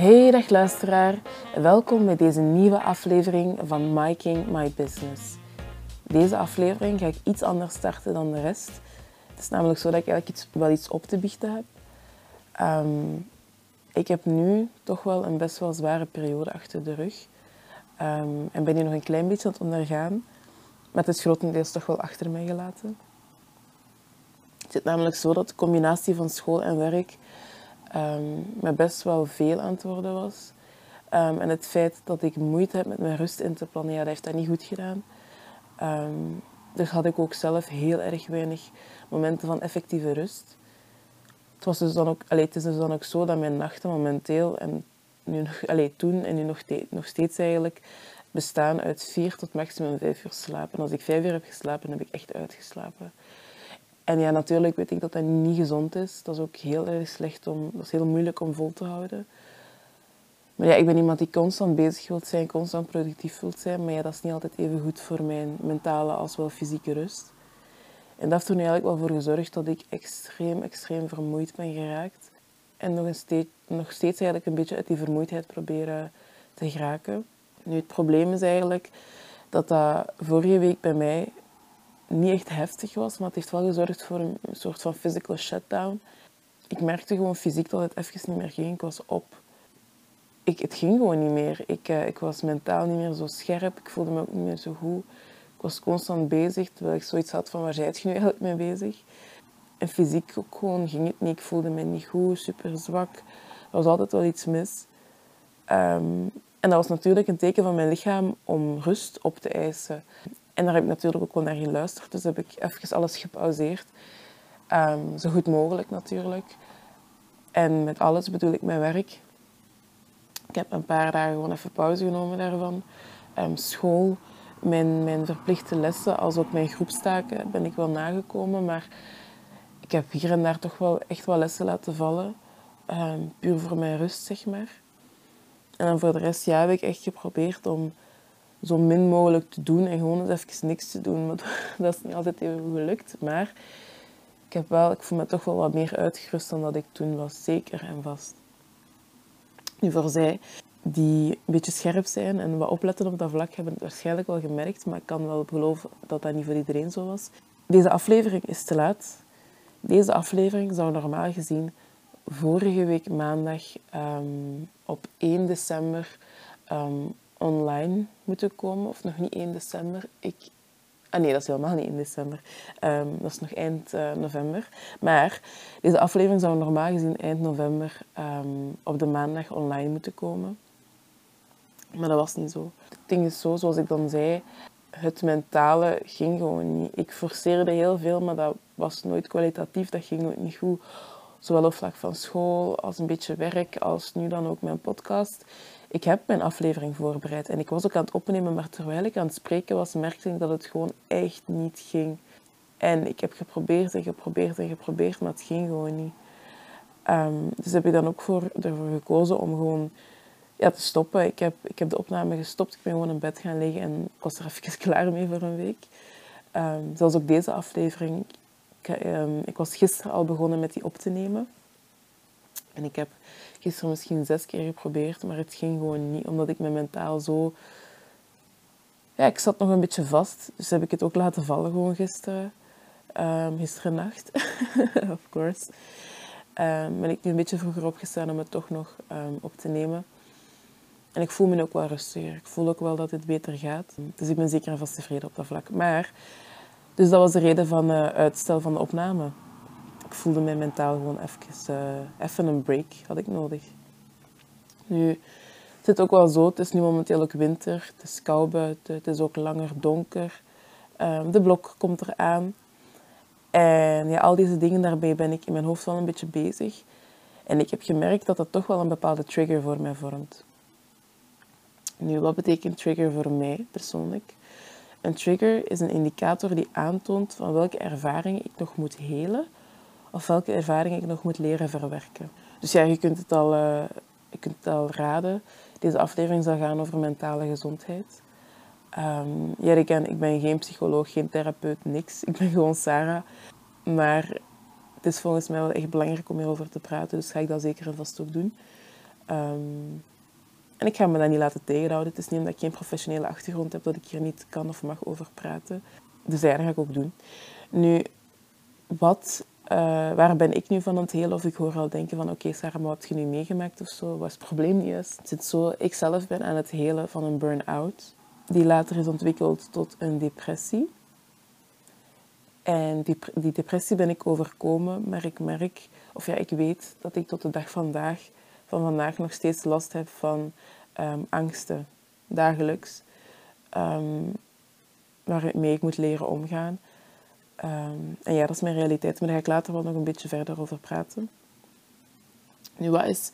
Hey dag luisteraar, welkom bij deze nieuwe aflevering van Making My Business. Deze aflevering ga ik iets anders starten dan de rest. Het is namelijk zo dat ik eigenlijk iets, wel iets op te biechten heb. Ehm, ik heb nu toch wel een best wel zware periode achter de rug. Ehm, en ben hier nog een klein beetje aan het ondergaan. Maar het is grotendeels toch wel achter mij gelaten. Het zit namelijk zo dat de combinatie van school en werk um, best wel veel aan het worden was. Um, en het feit dat ik moeite heb met mijn rust in te plannen, dat heeft dat niet goed gedaan. Um, dus had ik ook zelf heel erg weinig momenten van effectieve rust. Het, was dus dan ook, allee, het is dus dan ook zo dat mijn nachten momenteel, en nu nog, toen en nu nog, nog steeds eigenlijk, bestaan uit vier tot maximum vijf uur slapen. En als ik vijf uur heb geslapen, heb ik echt uitgeslapen. En ja, natuurlijk weet ik dat dat niet gezond is. Dat is ook heel erg slecht om, dat is heel moeilijk om vol te houden. Maar ja, ik ben iemand die constant bezig wilt zijn, constant productief wilt zijn. Maar ja, dat is niet altijd even goed voor mijn mentale als wel fysieke rust. En dat heeft er eigenlijk wel voor gezorgd dat ik extreem, extreem vermoeid ben geraakt. En nog, steeds, nog steeds eigenlijk een beetje uit die vermoeidheid proberen te geraken. Nu, het probleem is eigenlijk dat dat vorige week bij mij niet echt heftig was, maar het heeft wel gezorgd voor een soort van physical shutdown. Ik merkte gewoon fysiek dat het even niet meer ging. Ik was op. Ik, het ging gewoon niet meer. Ik, uh, ik was mentaal niet meer zo scherp. Ik voelde me ook niet meer zo goed. Ik was constant bezig, terwijl ik zoiets had van waar zijt je nu eigenlijk mee bezig? En fysiek ook gewoon ging het niet. Ik voelde me niet goed, super zwak. Er was altijd wel iets mis. Um, en dat was natuurlijk een teken van mijn lichaam om rust op te eisen. En daar heb ik natuurlijk ook wel naar geluisterd. Dus heb ik even alles gepauzeerd. Um, zo goed mogelijk natuurlijk. En met alles bedoel ik mijn werk. Ik heb een paar dagen gewoon even pauze genomen daarvan. Um, school, mijn, mijn verplichte lessen, als ook mijn groepstaken, ben ik wel nagekomen. Maar ik heb hier en daar toch wel echt wel lessen laten vallen. Um, puur voor mijn rust, zeg maar. En dan voor de rest ja, heb ik echt geprobeerd om zo min mogelijk te doen en gewoon eens even niks te doen. Maar dat is niet altijd even gelukt. Maar ik, heb wel, ik voel me toch wel wat meer uitgerust dan dat ik toen was. Zeker en vast. Nu voor zij die een beetje scherp zijn en wat opletten op dat vlak, hebben het waarschijnlijk wel gemerkt. Maar ik kan wel geloven dat dat niet voor iedereen zo was. Deze aflevering is te laat. Deze aflevering zou normaal gezien vorige week maandag um, op 1 december um, online moeten komen. Of nog niet 1 december. Ik... Ah nee, dat is helemaal niet 1 december. Um, dat is nog eind uh, november. Maar deze aflevering zou normaal gezien eind november um, op de maandag online moeten komen. Maar dat was niet zo. Het ding is zo, zoals ik dan zei, het mentale ging gewoon niet. Ik forceerde heel veel, maar dat was nooit kwalitatief. Dat ging nooit niet goed. Zowel op vlak van school, als een beetje werk, als nu dan ook mijn podcast. Ik heb mijn aflevering voorbereid en ik was ook aan het opnemen, maar terwijl ik aan het spreken was, merkte ik dat het gewoon echt niet ging. En ik heb geprobeerd en geprobeerd en geprobeerd, maar het ging gewoon niet. Um, dus heb ik dan ook voor, ervoor gekozen om gewoon ja, te stoppen. Ik heb, ik heb de opname gestopt, ik ben gewoon in bed gaan liggen en ik was er even klaar mee voor een week. Um, zoals ook deze aflevering. Ik, um, ik was gisteren al begonnen met die op te nemen. En ik heb gisteren misschien zes keer geprobeerd, maar het ging gewoon niet, omdat ik me mentaal zo... Ja, ik zat nog een beetje vast, dus heb ik het ook laten vallen gewoon gisteren. Um, gisteren nacht, of course. Um, ben ik nu een beetje vroeger opgestaan om het toch nog um, op te nemen. En ik voel me ook wel rustiger. Ik voel ook wel dat het beter gaat. Dus ik ben zeker en vast tevreden op dat vlak. Maar, dus dat was de reden van uh, uitstel van de opname ik voelde mij mentaal gewoon even, uh, even een break had ik nodig. Nu, het zit ook wel zo, het is nu momenteel ook winter, het is koud buiten, het is ook langer donker. Um, de blok komt eraan. En ja, al deze dingen daarbij ben ik in mijn hoofd wel een beetje bezig. En ik heb gemerkt dat dat toch wel een bepaalde trigger voor mij vormt. Nu, wat betekent trigger voor mij persoonlijk? Een trigger is een indicator die aantoont van welke ervaringen ik nog moet helen of welke ervaring ik nog moet leren verwerken. Dus ja, je kunt het al, uh, je kunt het al raden. Deze aflevering zal gaan over mentale gezondheid. Um, ja, ik ben, ik ben geen psycholoog, geen therapeut, niks. Ik ben gewoon Sarah. Maar het is volgens mij wel echt belangrijk om hierover te praten, dus ga ik dat zeker en vast ook doen. Ehm, en ik ga me dat niet laten tegenhouden. Het is niet omdat ik geen professionele achtergrond heb dat ik hier niet kan of mag over praten. Dus ja, dat ga ik ook doen. Nu, wat, uh, waar ben ik nu van het hele? Of ik hoor al denken van, oké Sarah, wat heb je nu meegemaakt of zo? Wat is het probleem juist? Het zo, ik zelf ben aan het helen van een burn-out. Die later is ontwikkeld tot een depressie. En die, die depressie ben ik overkomen, maar ik merk, of ja, ik weet dat ik tot de dag vandaag, van vandaag nog steeds last heb van um, angsten, dagelijks, um, waarmee ik moet leren omgaan. Um, en ja, dat is mijn realiteit, maar daar ga ik later wel nog een beetje verder over praten. Nu, wat is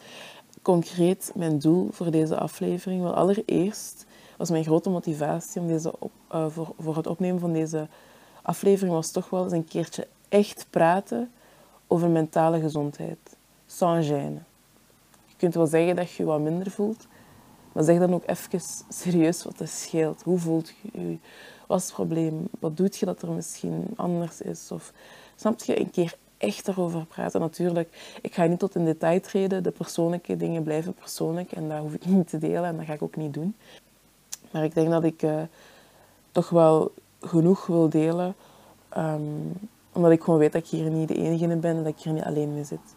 concreet mijn doel voor deze aflevering? Wel, allereerst was mijn grote motivatie om deze uh, voor, voor het opnemen van deze aflevering was toch wel eens een keertje echt praten over mentale gezondheid. Sans gêne. Je kunt wel zeggen dat je je wat minder voelt, maar zeg dan ook even serieus wat het scheelt. Hoe voelt je je? Wat is het probleem? Wat doet je dat er misschien anders is? Of snap je een keer echt erover praten? Natuurlijk, ik ga niet tot in detail treden. De persoonlijke dingen blijven persoonlijk en dat hoef ik niet te delen en dat ga ik ook niet doen. Maar ik denk dat ik uh, toch wel genoeg wil delen. Um, omdat ik gewoon weet dat ik hier niet de enige in ben en dat ik hier niet alleen mee zit.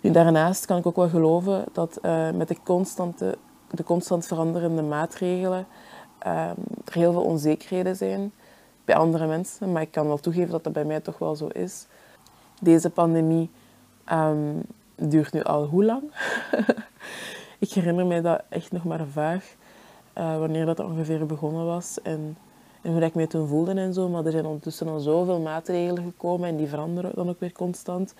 Nu, daarnaast kan ik ook wel geloven dat uh, met de, constante, de constant veranderende maatregelen um, er heel veel onzekerheden zijn bij andere mensen. Maar ik kan wel toegeven dat dat bij mij toch wel zo is. Deze pandemie um, duurt nu al hoe lang? ik herinner mij dat echt nog maar vaag. Uh, wanneer dat ongeveer begonnen was. En en hoe ik me toen voelde en zo. Maar er zijn ondertussen al zoveel maatregelen gekomen en die veranderen dan ook weer constant.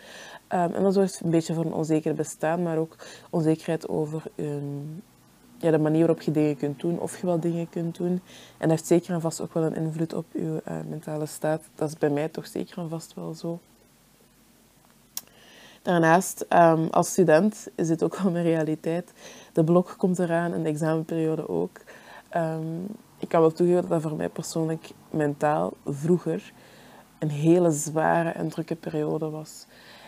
Um, en dat zorgt een beetje voor een onzeker bestaan, maar ook onzekerheid over um, ja, de manier waarop je dingen kunt doen, of je wel dingen kunt doen. En dat heeft zeker en vast ook wel een invloed op je uh, mentale staat. Dat is bij mij toch zeker en vast wel zo. Daarnaast, um, als student is dit ook wel mijn realiteit. De blok komt eraan en de examenperiode ook. Um, ik kan wel toegeven dat dat voor mij persoonlijk mentaal vroeger een hele zware en drukke periode was.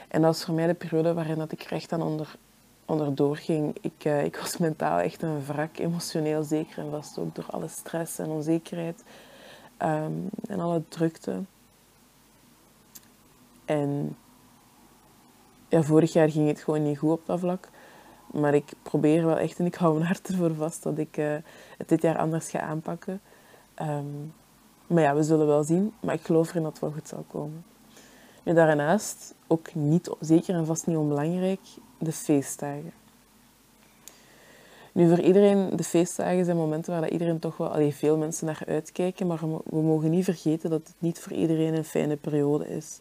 En dat was voor mij de periode waarin dat ik recht aan onder, onderdoor ging. Ik, uh, ik was mentaal echt een wrak, emotioneel zeker en vast ook door alle stress en onzekerheid um, en alle drukte. En ja, vorig jaar ging het gewoon niet goed op dat vlak. Maar ik probeer wel echt en ik hou mijn hart ervoor vast dat ik uh, het dit jaar anders ga aanpakken. Um, maar ja, we zullen wel zien. Maar ik geloof erin dat het wel goed zal komen. En daarnaast, ook niet, zeker en vast niet onbelangrijk, de feestdagen. Nu, voor iedereen, de feestdagen zijn momenten waar dat iedereen toch wel, allee, veel mensen naar uitkijken. Maar we mogen niet vergeten dat het niet voor iedereen een fijne periode is.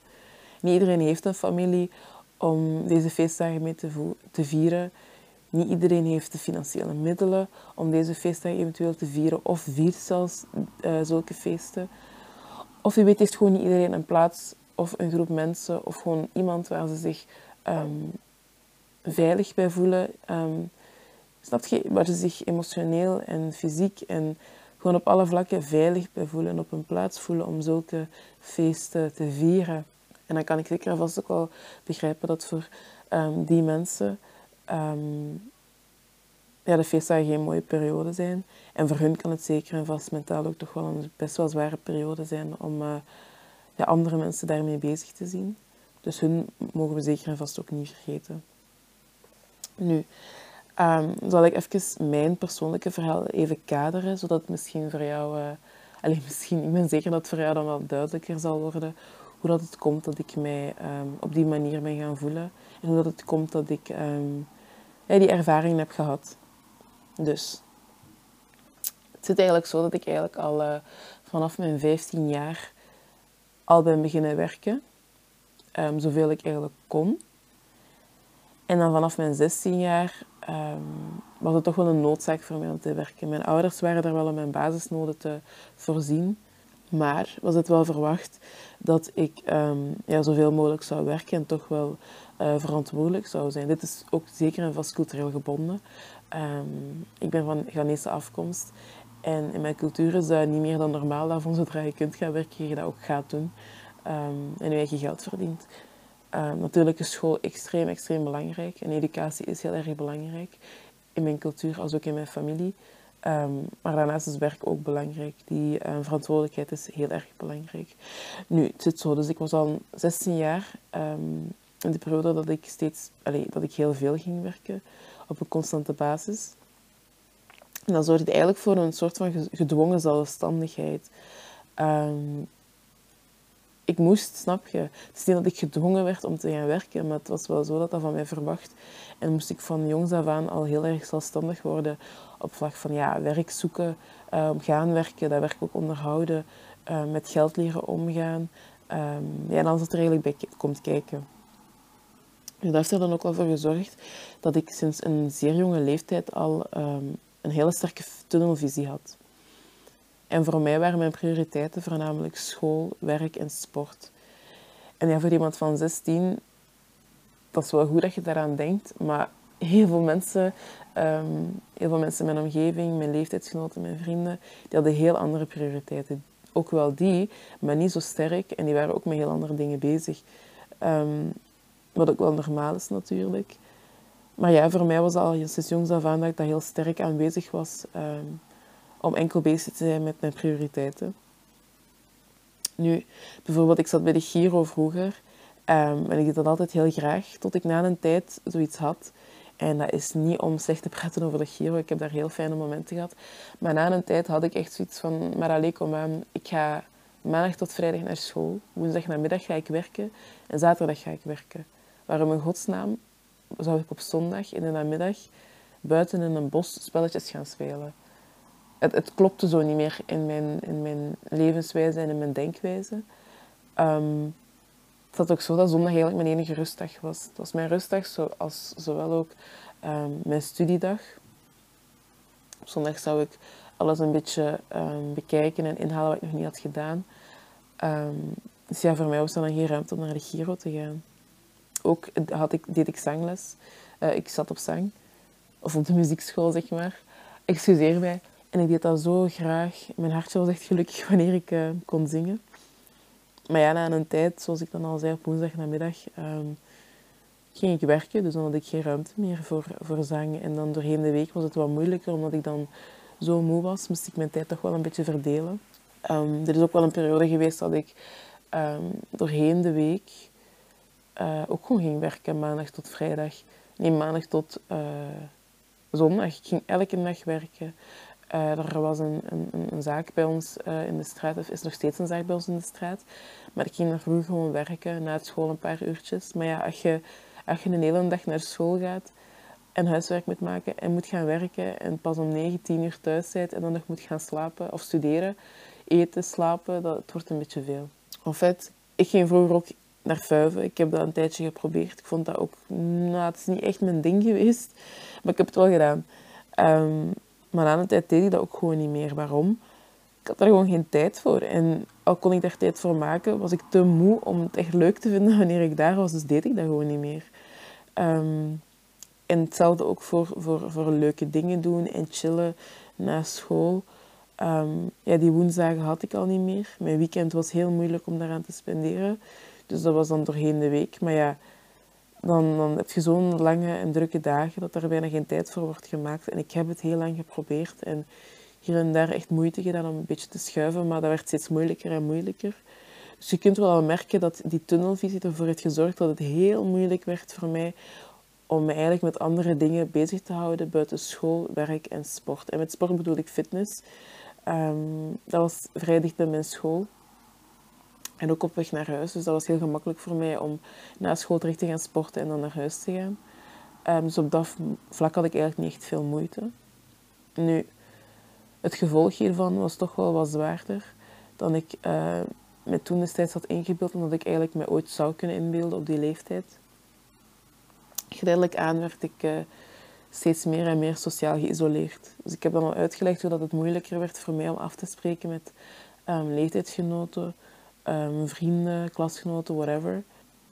Niet iedereen heeft een familie om deze feestdagen mee te, te vieren. Niet iedereen heeft de financiële middelen om deze feestdagen eventueel te vieren of viert zelfs uh, zulke feesten. Of je weet, heeft gewoon niet iedereen een plaats of een groep mensen of gewoon iemand waar ze zich um, veilig bij voelen. Um, je? Waar ze zich emotioneel en fysiek en gewoon op alle vlakken veilig bij voelen en op een plaats voelen om zulke feesten te vieren. En dan kan ik zeker vast ook wel begrijpen dat voor um, die mensen um, ja, de feestdagen geen mooie periode zijn. En voor hun kan het zeker en vast mentaal ook toch wel een best wel zware periode zijn om uh, ja, andere mensen daarmee bezig te zien. Dus hun mogen we zeker en vast ook niet vergeten. Nu, um, zal ik even mijn persoonlijke verhaal even kaderen, zodat het misschien voor jou... Uh, alleen misschien, ik ben zeker dat het voor jou dan wel duidelijker zal worden hoe dat het komt dat ik mij um, op die manier ben gaan voelen. En hoe dat het komt dat ik ja, die ervaring heb gehad. Dus het zit eigenlijk zo dat ik eigenlijk al uh, vanaf mijn 15 jaar al ben beginnen werken. Zoveel ik eigenlijk kon. En dan vanaf mijn 16 jaar um, was het toch wel een noodzaak voor mij om te werken. Mijn ouders waren er wel om mijn basisnoden te voorzien. Maar was het wel verwacht dat ik um, ja, zoveel mogelijk zou werken en toch wel uh, verantwoordelijk zou zijn. Dit is ook zeker en vast cultureel gebonden. Um, ik ben van Ghanese afkomst. En in mijn cultuur is dat niet meer dan normaal dat van zodra je kunt gaan werken, je dat ook gaat doen. En je eigen geld verdient. Ehm, natuurlijk is school extreem, extreem belangrijk. En educatie is heel erg belangrijk. In mijn cultuur als ook in mijn familie. Ehm, maar daarnaast is werk ook belangrijk. Die uh, verantwoordelijkheid is heel erg belangrijk. Nu, het zit zo. Dus ik was al 16 jaar in de periode dat ik steeds, allez, dat ik heel veel ging werken. Op een constante basis. En dat zorgde eigenlijk voor een soort van gedwongen zelfstandigheid. Ik moest, snap je? Het is niet dat ik gedwongen werd om te gaan werken, maar het was wel zo dat dat van mij verwacht. En moest ik van jongs af aan al heel erg zelfstandig worden op vlak van ja, werk zoeken, um, gaan werken, dat werk ook onderhouden, um, met geld leren omgaan. Um, ja, en alles wat er eigenlijk bij komt kijken. En dat heeft er dan ook wel voor gezorgd dat ik sinds een zeer jonge leeftijd al een hele sterke tunnelvisie had. En voor mij waren mijn prioriteiten voornamelijk school, werk en sport. En ja, voor iemand van 16, dat is wel goed dat je daaraan denkt, maar heel veel mensen, um, heel veel mensen in mijn omgeving, mijn leeftijdsgenoten, mijn vrienden, die hadden heel andere prioriteiten. Ook wel die, maar niet zo sterk. En die waren ook met heel andere dingen bezig. Um, wat ook wel normaal is natuurlijk. Maar ja, voor mij was al sinds jongs af aan dat ik dat heel sterk aanwezig was. Um, om enkel bezig te zijn met mijn prioriteiten. Nu, bijvoorbeeld, ik zat bij de Giro vroeger um, en ik deed dat altijd heel graag, tot ik na een tijd zoiets had. En dat is niet om slecht te praten over de Giro, ik heb daar heel fijne momenten gehad. Maar na een tijd had ik echt zoiets van, maar alleen kom aan, ik ga maandag tot vrijdag naar school, woensdag namiddag ga ik werken en zaterdag ga ik werken. Waarom in godsnaam zou ik op zondag in de namiddag buiten in een bos spelletjes gaan spelen? Het, het klopte zo niet meer in mijn, in mijn levenswijze en in mijn denkwijze. Um, het was ook zo dat zondag eigenlijk mijn enige rustdag was. Het was mijn rustdag, zoals zowel ook um, mijn studiedag. Op zondag zou ik alles een beetje um, bekijken en inhalen wat ik nog niet had gedaan. Dus ja, voor mij was er dan geen ruimte om naar de Giro te gaan. Ook had ik, deed ik zangles. Uh, ik zat op zang. Of op de muziekschool, zeg maar. Excuseer mij. En ik deed dat zo graag. Mijn hartje was echt gelukkig wanneer ik uh, kon zingen. Maar ja, na een tijd, zoals ik dan al zei op woensdagnamiddag, um, ging ik werken. Dus dan had ik geen ruimte meer voor, voor zang. En dan doorheen de week was het wat moeilijker, omdat ik dan zo moe was, moest ik mijn tijd toch wel een beetje verdelen. Um, er is ook wel een periode geweest dat ik um, doorheen de week uh, ook gewoon ging werken, maandag tot vrijdag. Nee, maandag tot uh, zondag. Ik ging elke dag werken. Er was een, een, een, zaak bij ons uh, in de straat, of is nog steeds een zaak bij ons in de straat. Maar ik ging daar vroeger gewoon werken, na het school een paar uurtjes. Maar ja, als je, als je een hele dag naar school gaat en huiswerk moet maken en moet gaan werken en pas om 9, 10 uur thuis bent en dan nog moet gaan slapen of studeren, eten, slapen, dat het wordt een beetje veel. En fait, ik ging vroeger ook naar vuiven. Ik heb dat een tijdje geprobeerd. Ik vond dat ook, nou, het is niet echt mijn ding geweest, maar ik heb het wel gedaan. Um, maar na een tijd deed ik dat ook gewoon niet meer. Waarom? Ik had daar gewoon geen tijd voor. En al kon ik daar tijd voor maken, was ik te moe om het echt leuk te vinden wanneer ik daar was. Dus deed ik dat gewoon niet meer. Um, en hetzelfde ook voor, voor, voor leuke dingen doen en chillen na school. Um, ja, die woensdagen had ik al niet meer. Mijn weekend was heel moeilijk om daaraan te spenderen. Dus dat was dan doorheen de week. Maar ja, dan, dan heb je zo'n lange en drukke dagen dat er bijna geen tijd voor wordt gemaakt. En ik heb het heel lang geprobeerd en hier en daar echt moeite gedaan om een beetje te schuiven, maar dat werd steeds moeilijker en moeilijker. Dus je kunt wel merken dat die tunnelvisie ervoor heeft gezorgd dat het heel moeilijk werd voor mij om me eigenlijk met andere dingen bezig te houden buiten school, werk en sport. En met sport bedoel ik fitness. Um, dat was vrij dicht bij mijn school. En ook op weg naar huis. Dus dat was heel gemakkelijk voor mij om na school terug te gaan sporten en dan naar huis te gaan. Um, dus op dat vlak had ik eigenlijk niet echt veel moeite. Nu, het gevolg hiervan was toch wel wat zwaarder dan ik uh, me toen destijds had ingebeeld, omdat ik eigenlijk me ooit zou kunnen inbeelden op die leeftijd. Geleidelijk aan werd ik uh, steeds meer en meer sociaal geïsoleerd. Dus ik heb dan al uitgelegd hoe dat het moeilijker werd voor mij om af te spreken met um, leeftijdsgenoten, um, vrienden, klasgenoten, whatever.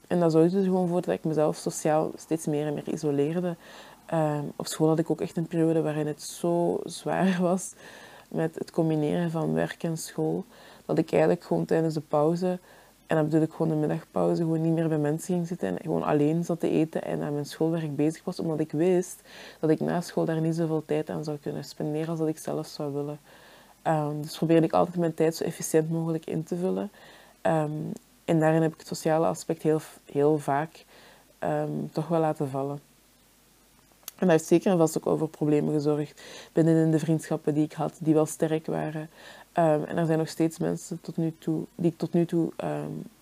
En dat zorgde er gewoon voor dat ik mezelf sociaal steeds meer en meer isoleerde. Um, op school had ik ook echt een periode waarin het zo zwaar was met het combineren van werk en school, dat ik eigenlijk gewoon tijdens de pauze En dan bedoel ik gewoon de middagpauze, gewoon niet meer bij mensen ging zitten en gewoon alleen zat te eten en aan mijn schoolwerk bezig was, omdat ik wist dat ik na school daar niet zoveel tijd aan zou kunnen spenderen als dat ik zelf zou willen. Um, dus probeerde ik altijd mijn tijd zo efficiënt mogelijk in te vullen. Ehm, en daarin heb ik het sociale aspect heel, heel vaak ehm, toch wel laten vallen. En dat heeft zeker en vast ook over problemen gezorgd binnenin de vriendschappen die ik had, die wel sterk waren. en er zijn nog steeds mensen tot nu toe, die ik tot nu toe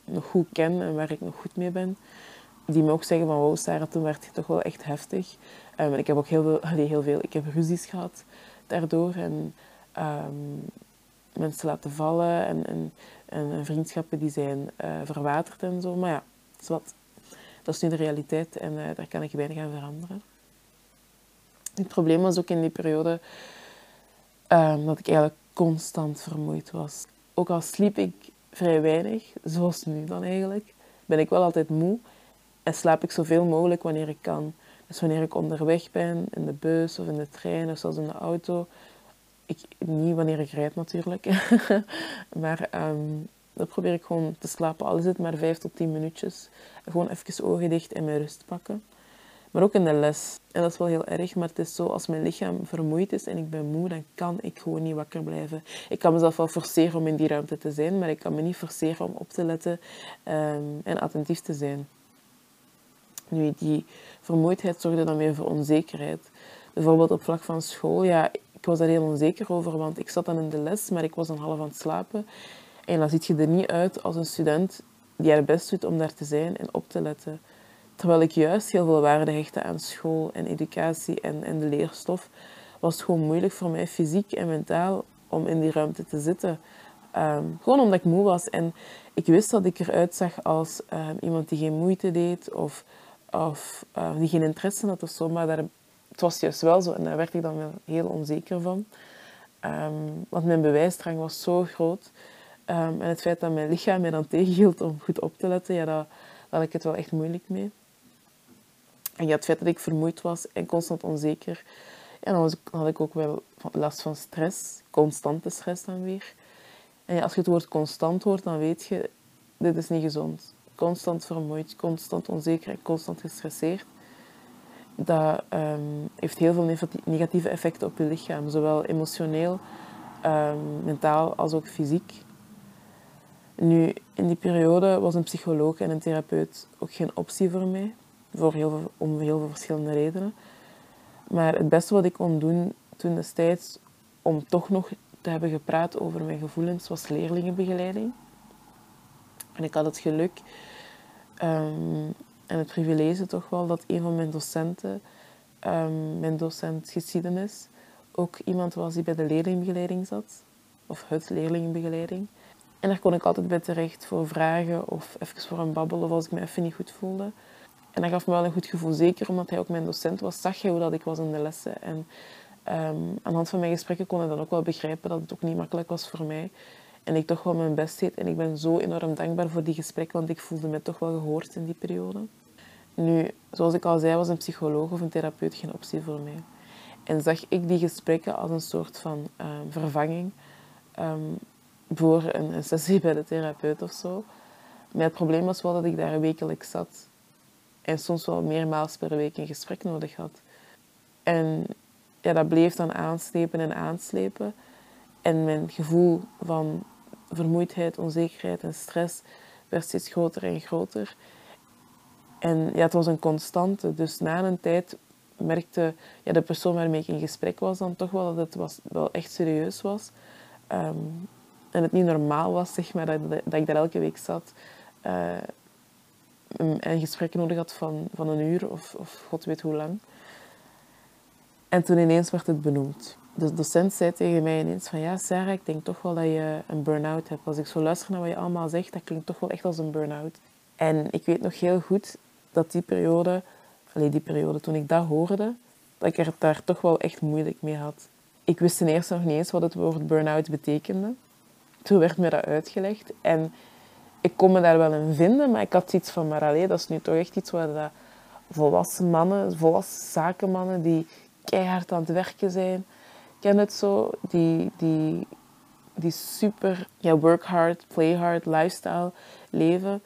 nog goed ken en waar ik nog goed mee ben. Die me ook zeggen van, wow Sarah, toen werd het toch wel echt heftig. en ik heb ook heel veel, heel veel, ik heb ruzies gehad daardoor. En mensen laten vallen en, en, en, vriendschappen die zijn uh, verwaterd en zo. Maar ja, dat is, wat, dat is nu de realiteit en uh, daar kan ik weinig aan veranderen. Het probleem was ook in die periode um, dat ik eigenlijk constant vermoeid was. Ook al sliep ik vrij weinig, zoals nu dan eigenlijk, ben ik wel altijd moe en slaap ik zoveel mogelijk wanneer ik kan. Dus wanneer ik onderweg ben, in de bus of in de trein of zelfs in de auto, ik, niet wanneer ik rijd natuurlijk. maar um, dan probeer ik gewoon te slapen. Al is het maar vijf tot tien minuutjes. Gewoon even ogen dicht en mijn rust pakken. Maar ook in de les. En dat is wel heel erg, maar het is zo, als mijn lichaam vermoeid is en ik ben moe, dan kan ik gewoon niet wakker blijven. Ik kan mezelf wel forceren om in die ruimte te zijn, maar ik kan me niet forceren om op te letten um, en attentief te zijn. Nu, die vermoeidheid zorgde dan weer voor onzekerheid. Bijvoorbeeld op vlak van school, ja, ik was daar heel onzeker over, want ik zat dan in de les, maar ik was dan half aan het slapen. En dan ziet je er niet uit als een student die haar best doet om daar te zijn en op te letten. Terwijl ik juist heel veel waarde hechtte aan school en educatie en, en de leerstof, was het gewoon moeilijk voor mij, fysiek en mentaal, om in die ruimte te zitten. Ehm, gewoon omdat ik moe was. En ik wist dat ik eruit zag als ehm, iemand die geen moeite deed of, of uh, die geen interesse had of zo. Maar daar het was juist wel zo en daar werd ik dan wel heel onzeker van. Ehm, want mijn bewijsdrang was zo groot. Ehm, en het feit dat mijn lichaam mij dan tegenhield om goed op te letten, ja, daar, had ik het wel echt moeilijk mee. En ja, het feit dat ik vermoeid was en constant onzeker, ja, dan, had ik ook wel last van stress, constante stress dan weer. En ja, als je het woord constant hoort, dan weet je, dit is niet gezond. Constant vermoeid, constant onzeker en constant gestresseerd dat ehm, heeft heel veel negatieve effecten op je lichaam, zowel emotioneel, um, mentaal als ook fysiek. Nu, in die periode was een psycholoog en een therapeut ook geen optie voor mij, voor heel veel, om heel veel verschillende redenen. Maar het beste wat ik kon doen toen destijds, om toch nog te hebben gepraat over mijn gevoelens, was leerlingenbegeleiding. En ik had het geluk um, en het privilege toch wel dat een van mijn docenten, um, mijn docent geschiedenis, ook iemand was die bij de leerlingbegeleiding zat. Of het leerlingbegeleiding. En daar kon ik altijd bij terecht voor vragen of even voor een babbel of als ik me even niet goed voelde. En dat gaf me wel een goed gevoel, zeker omdat hij ook mijn docent was, zag hij hoe dat ik was in de lessen. En um, aan de hand van mijn gesprekken kon hij dan ook wel begrijpen dat het ook niet makkelijk was voor mij. En ik toch wel mijn best deed. En ik ben zo enorm dankbaar voor die gesprekken, want ik voelde me toch wel gehoord in die periode. Nu, zoals ik al zei, was een psycholoog of een therapeut geen optie voor mij. En zag ik die gesprekken als een soort van ehm, vervanging ehm, voor een, sessie bij de therapeut of zo. Maar het probleem was wel dat ik daar wekelijks zat. En soms wel meermaals per week een gesprek nodig had. En ja, dat bleef dan aanslepen en aanslepen. En mijn gevoel van vermoeidheid, onzekerheid en stress werd steeds groter en groter. En ja, het was een constante. Dus na een tijd merkte ja, de persoon waarmee ik in gesprek was dan toch wel dat het was, wel echt serieus was. Ehm, en het niet normaal was, zeg maar, dat, dat ik daar elke week zat. Uh, en gesprekken nodig had van, van een uur of, of god weet hoe lang. En toen ineens werd het benoemd. De docent zei tegen mij ineens van ja, Sarah, ik denk toch wel dat je een burn-out hebt. Als ik zo luister naar wat je allemaal zegt, dat klinkt toch wel echt als een burn-out. En ik weet nog heel goed dat die periode, alleen die periode toen ik dat hoorde, dat ik er daar toch wel echt moeilijk mee had. Ik wist ten eerste nog niet eens wat het woord burn-out betekende. Toen werd me dat uitgelegd en ik kon me daar wel in vinden, maar ik had iets van, maar alleen, dat is nu toch echt iets waar dat volwassen mannen, volwassen zakenmannen die keihard aan het werken zijn, ken het zo, die, die, die super ja, work hard, play hard lifestyle leven,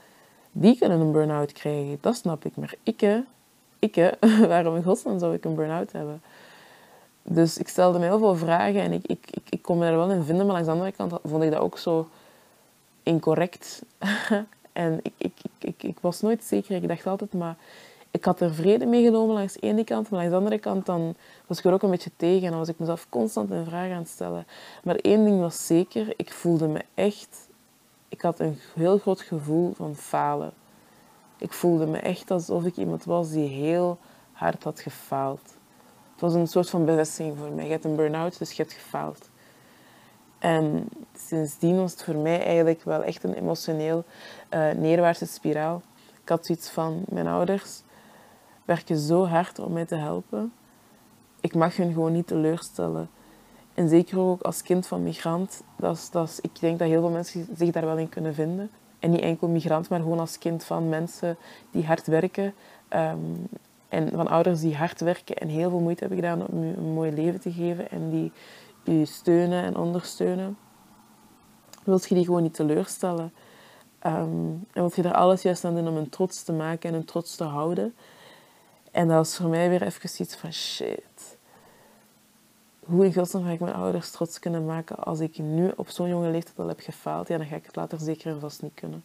die kunnen een burn-out krijgen. Dat snap ik. Maar ik, ik waarom in godsnaam zou ik een burn-out hebben? Dus ik stelde me heel veel vragen en ik, ik, ik, ik kon me er wel in vinden. Maar langs de andere kant vond ik dat ook zo incorrect. en ik, ik, ik, ik, was nooit zeker. Ik dacht altijd, maar ik had er vrede mee genomen langs de ene kant. Maar langs de andere kant dan was ik er ook een beetje tegen. En dan was ik mezelf constant een vraag aan het stellen. Maar één ding was zeker. Ik voelde me echt... Ik had een heel groot gevoel van falen. Ik voelde me echt alsof ik iemand was die heel hard had gefaald. Het was een soort van bevestiging voor mij. Je hebt een burn-out, dus je hebt gefaald. En sindsdien was het voor mij eigenlijk wel echt een emotioneel uh, neerwaartse spiraal. Ik had zoiets van, mijn ouders werken zo hard om mij te helpen. Ik mag hun gewoon niet teleurstellen. En zeker ook als kind van migrant, dat is, dat is, ik denk dat heel veel mensen zich daar wel in kunnen vinden. En niet enkel migrant, maar gewoon als kind van mensen die hard werken. Um, en van ouders die hard werken en heel veel moeite hebben gedaan om je een mooi leven te geven. En die je steunen en ondersteunen. Wilt je die gewoon niet teleurstellen. Um, en wilt je er alles juist aan doen om een trots te maken en een trots te houden. En dat was voor mij weer even iets van shit. Hoe in godsnaam ga ik mijn ouders trots kunnen maken als ik nu op zo'n jonge leeftijd al heb gefaald? Ja, dan ga ik het later zeker en vast niet kunnen.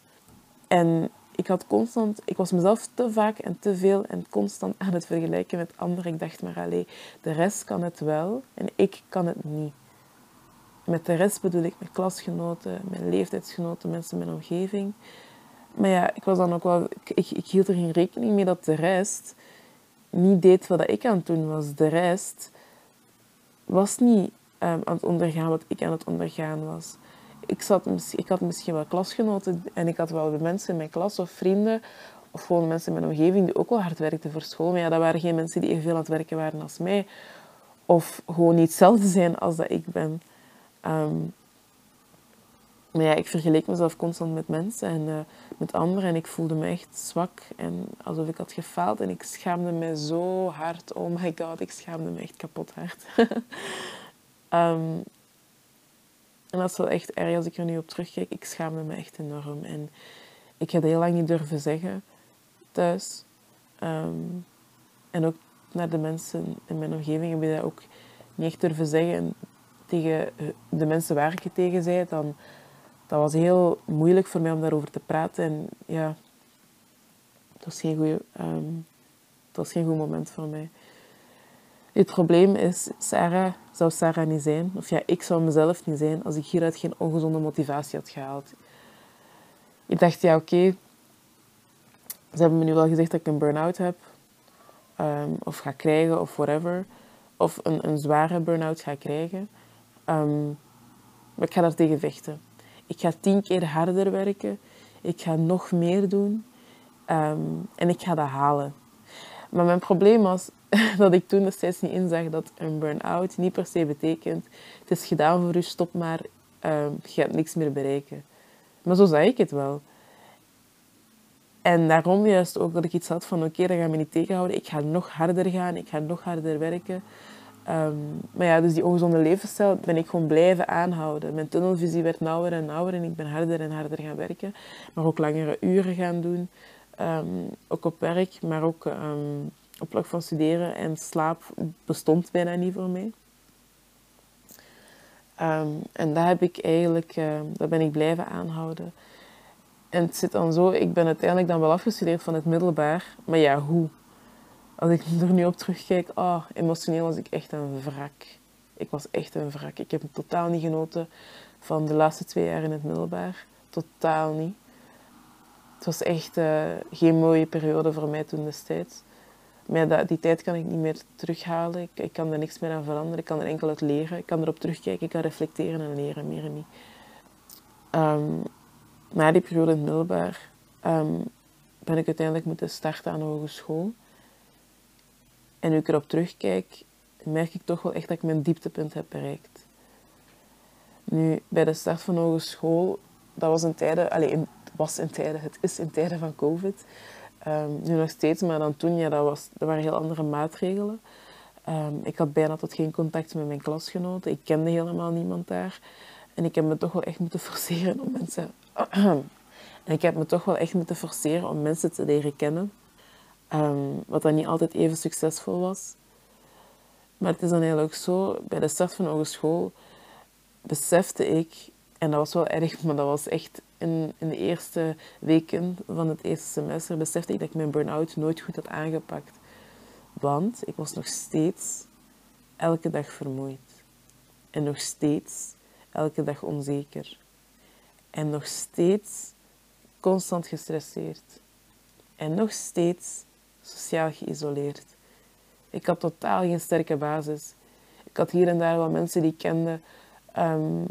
En ik had constant, ik was mezelf te vaak en te veel en constant aan het vergelijken met anderen. Ik dacht maar, alleen de rest kan het wel en ik kan het niet. Met de rest bedoel ik mijn klasgenoten, mijn leeftijdsgenoten, mensen in mijn omgeving. Maar ja, ik was dan ook wel, ik, ik hield er geen rekening mee dat de rest niet deed wat ik aan het doen was. De rest was niet um, aan het ondergaan wat ik aan het ondergaan was ik, zat, ik had misschien wel klasgenoten en ik had wel mensen in mijn klas of vrienden of gewoon mensen in mijn omgeving die ook wel hard werkten voor school. Maar ja, dat waren geen mensen die evenveel aan het werken waren als mij. Of gewoon niet hetzelfde zijn als dat ik ben. Ehm, maar ja, ik vergeleek mezelf constant met mensen en uh, met anderen. En ik voelde me echt zwak en alsof ik had gefaald. En ik schaamde me zo hard. Oh my god, ik schaamde me echt kapot hard. um, En dat is wel echt erg als ik er nu op terugkijk. Ik schaamde me echt enorm. En ik had heel lang niet durven zeggen thuis. Ehm, en ook naar de mensen in mijn omgeving heb je dat ook niet echt durven zeggen. En tegen de mensen waar ik het tegen zei, dan, dat was heel moeilijk voor mij om daarover te praten. En ja, het was geen, goeie, um, was geen goed moment voor mij. Het probleem is, Sarah zou Sarah niet zijn, of ja, ik zou mezelf niet zijn, als ik hieruit geen ongezonde motivatie had gehaald. Ik dacht, ja, oké, ze hebben me nu wel gezegd dat ik een burn-out heb, um, of ga krijgen, of whatever. Of een, een zware burn-out ga krijgen. Um, maar ik ga daar tegen vechten. Ik ga tien keer harder werken. Ik ga nog meer doen. Um, en ik ga dat halen. Maar mijn probleem was dat ik toen steeds niet inzag dat een burn-out niet per se betekent het is gedaan voor u, stop maar, uh, je gaat niks meer bereiken. Maar zo zag ik het wel. En daarom juist ook dat ik iets had van oké, okay, dat gaat me niet tegenhouden. Ik ga nog harder gaan, ik ga nog harder werken. Um, maar ja, dus die ongezonde levensstijl ben ik gewoon blijven aanhouden. Mijn tunnelvisie werd nauwer en nauwer en ik ben harder en harder gaan werken. Maar ook langere uren gaan doen. Um, ook op werk, maar ook um, op vlak van studeren en slaap bestond bijna niet voor mij. En dat heb ik eigenlijk, uh, ben ik blijven aanhouden. En het zit dan zo, ik ben uiteindelijk dan wel afgestudeerd van het middelbaar, maar ja, hoe? Als ik er nu op terugkijk, oh, emotioneel was ik echt een wrak. Ik was echt een wrak. Ik heb totaal niet genoten van de laatste twee jaar in het middelbaar. Totaal niet. Het was echt uh, geen mooie periode voor mij toen destijds. Maar dat, die tijd kan ik niet meer terughalen. Ik, ik, kan er niks meer aan veranderen. Ik kan er enkel uit leren. Ik kan erop terugkijken. Ik kan reflecteren en leren, meer en niet. Um, na die periode in het middelbaar um, ben ik uiteindelijk moeten starten aan hogeschool. En nu ik erop terugkijk, merk ik toch wel echt dat ik mijn dieptepunt heb bereikt. Nu, bij de start van hogeschool, dat was in tijden, allez, was in tijden, het is in tijden van COVID. Um, nu nog steeds, maar dan toen, ja, dat, was, dat waren heel andere maatregelen. Um, ik had bijna tot geen contact met mijn klasgenoten. Ik kende helemaal niemand daar. En ik heb me toch wel echt moeten forceren om mensen, En ik heb me toch wel echt moeten forceren om mensen te leren kennen. Wat dan niet altijd even succesvol was. Maar het is dan eigenlijk zo, bij de start van hogeschool besefte ik, en dat was wel erg, maar dat was echt in, in de eerste weken van het eerste semester, besefte ik dat ik mijn burn-out nooit goed had aangepakt. Want ik was nog steeds elke dag vermoeid. En nog steeds elke dag onzeker. En nog steeds constant gestresseerd. En nog steeds sociaal geïsoleerd. Ik had totaal geen sterke basis. Ik had hier en daar wel mensen die ik kende um,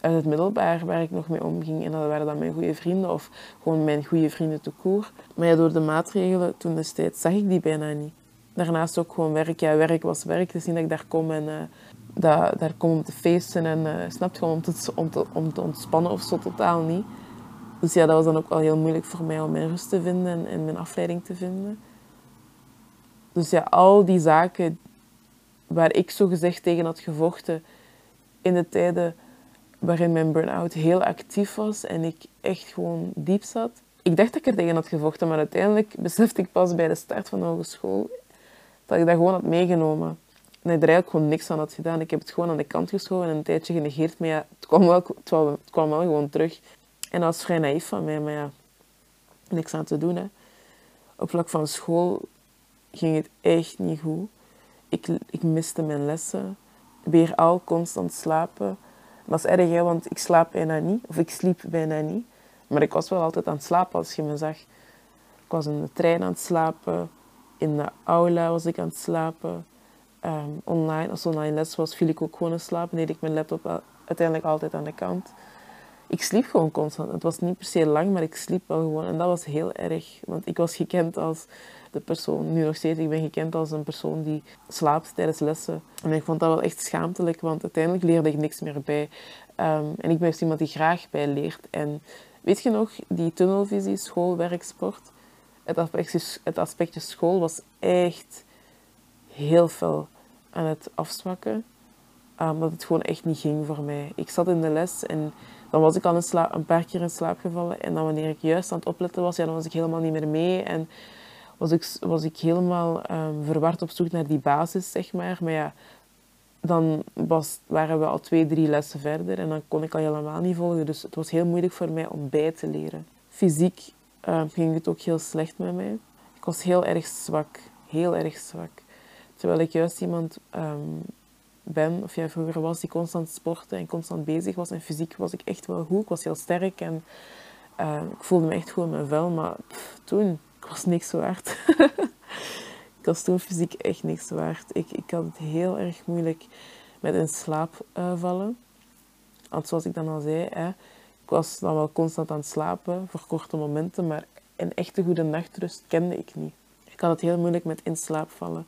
uit het middelbaar waar ik nog mee omging. En dat waren dan mijn goede vrienden of gewoon mijn goede vrienden te koer. Maar ja, door de maatregelen toen destijds zag ik die bijna niet. Daarnaast ook gewoon werk. Ja, werk was werk. Dus niet dat ik daar kom en dat, daar kom om te feesten en uh, snap om, te, om te ontspannen of zo totaal niet. Dus ja, dat was dan ook wel heel moeilijk voor mij om mijn rust te vinden en, mijn afleiding te vinden. Dus ja, al die zaken waar ik zo gezegd tegen had gevochten in de tijden waarin mijn burn-out heel actief was en ik echt gewoon diep zat. Ik dacht dat ik er tegen had gevochten, maar uiteindelijk besefte ik pas bij de start van de hogeschool dat ik dat gewoon had meegenomen. En ik er eigenlijk gewoon niks aan had gedaan. Ik heb het gewoon aan de kant geschoven en een tijdje genegeerd. Maar ja, het kwam wel, het kwam wel gewoon terug. En dat was vrij naïef van mij, maar ja, niks aan te doen. Hè. Op vlak van school ging het echt niet goed. Ik, ik miste mijn lessen. Weer al constant slapen. Dat is erg, hè, want ik slaap bijna niet. Of ik sliep bijna niet. Maar ik was wel altijd aan het slapen als je me zag. Ik was in de trein aan het slapen. In de aula was ik aan het slapen. Ehm, online, als online les was, viel ik ook gewoon in slaap. En deed ik mijn laptop uiteindelijk altijd aan de kant ik sliep gewoon constant. Het was niet per se lang, maar ik sliep wel gewoon. En dat was heel erg. Want ik was gekend als de persoon, nu nog steeds, ik ben gekend als een persoon die slaapt tijdens lessen. En ik vond dat wel echt schaamtelijk, want uiteindelijk leerde ik niks meer bij. Ehm, en ik ben dus iemand die graag bij leert. En weet je nog, die tunnelvisie, school, werk, sport. Het aspectje, school was echt heel veel aan het afzwakken. Omdat het gewoon echt niet ging voor mij. Ik zat in de les en dan was ik al een, een paar keer in slaap gevallen. En dan wanneer ik juist aan het opletten was, ja, dan was ik helemaal niet meer mee. En was ik, was ik helemaal um, verward op zoek naar die basis, zeg maar. Maar ja, dan was, waren we al twee, drie lessen verder. En dan kon ik al helemaal niet volgen. Dus het was heel moeilijk voor mij om bij te leren. Fysiek um, ging het ook heel slecht met mij. Ik was heel erg zwak. Heel erg zwak. Terwijl ik juist iemand um, ben, of jij vroeger was, die constant sportte en constant bezig was. En fysiek was ik echt wel goed. Ik was heel sterk en uh, ik voelde me echt goed in mijn vel. Maar toen, ik was niks waard. ik was toen fysiek echt niks waard. Ik, ik had het heel erg moeilijk met in slaap uh, vallen. Want zoals ik dan al zei, hè, ik was dan wel constant aan het slapen voor korte momenten, maar een echte goede nachtrust kende ik niet. Ik had het heel moeilijk met in slaap vallen.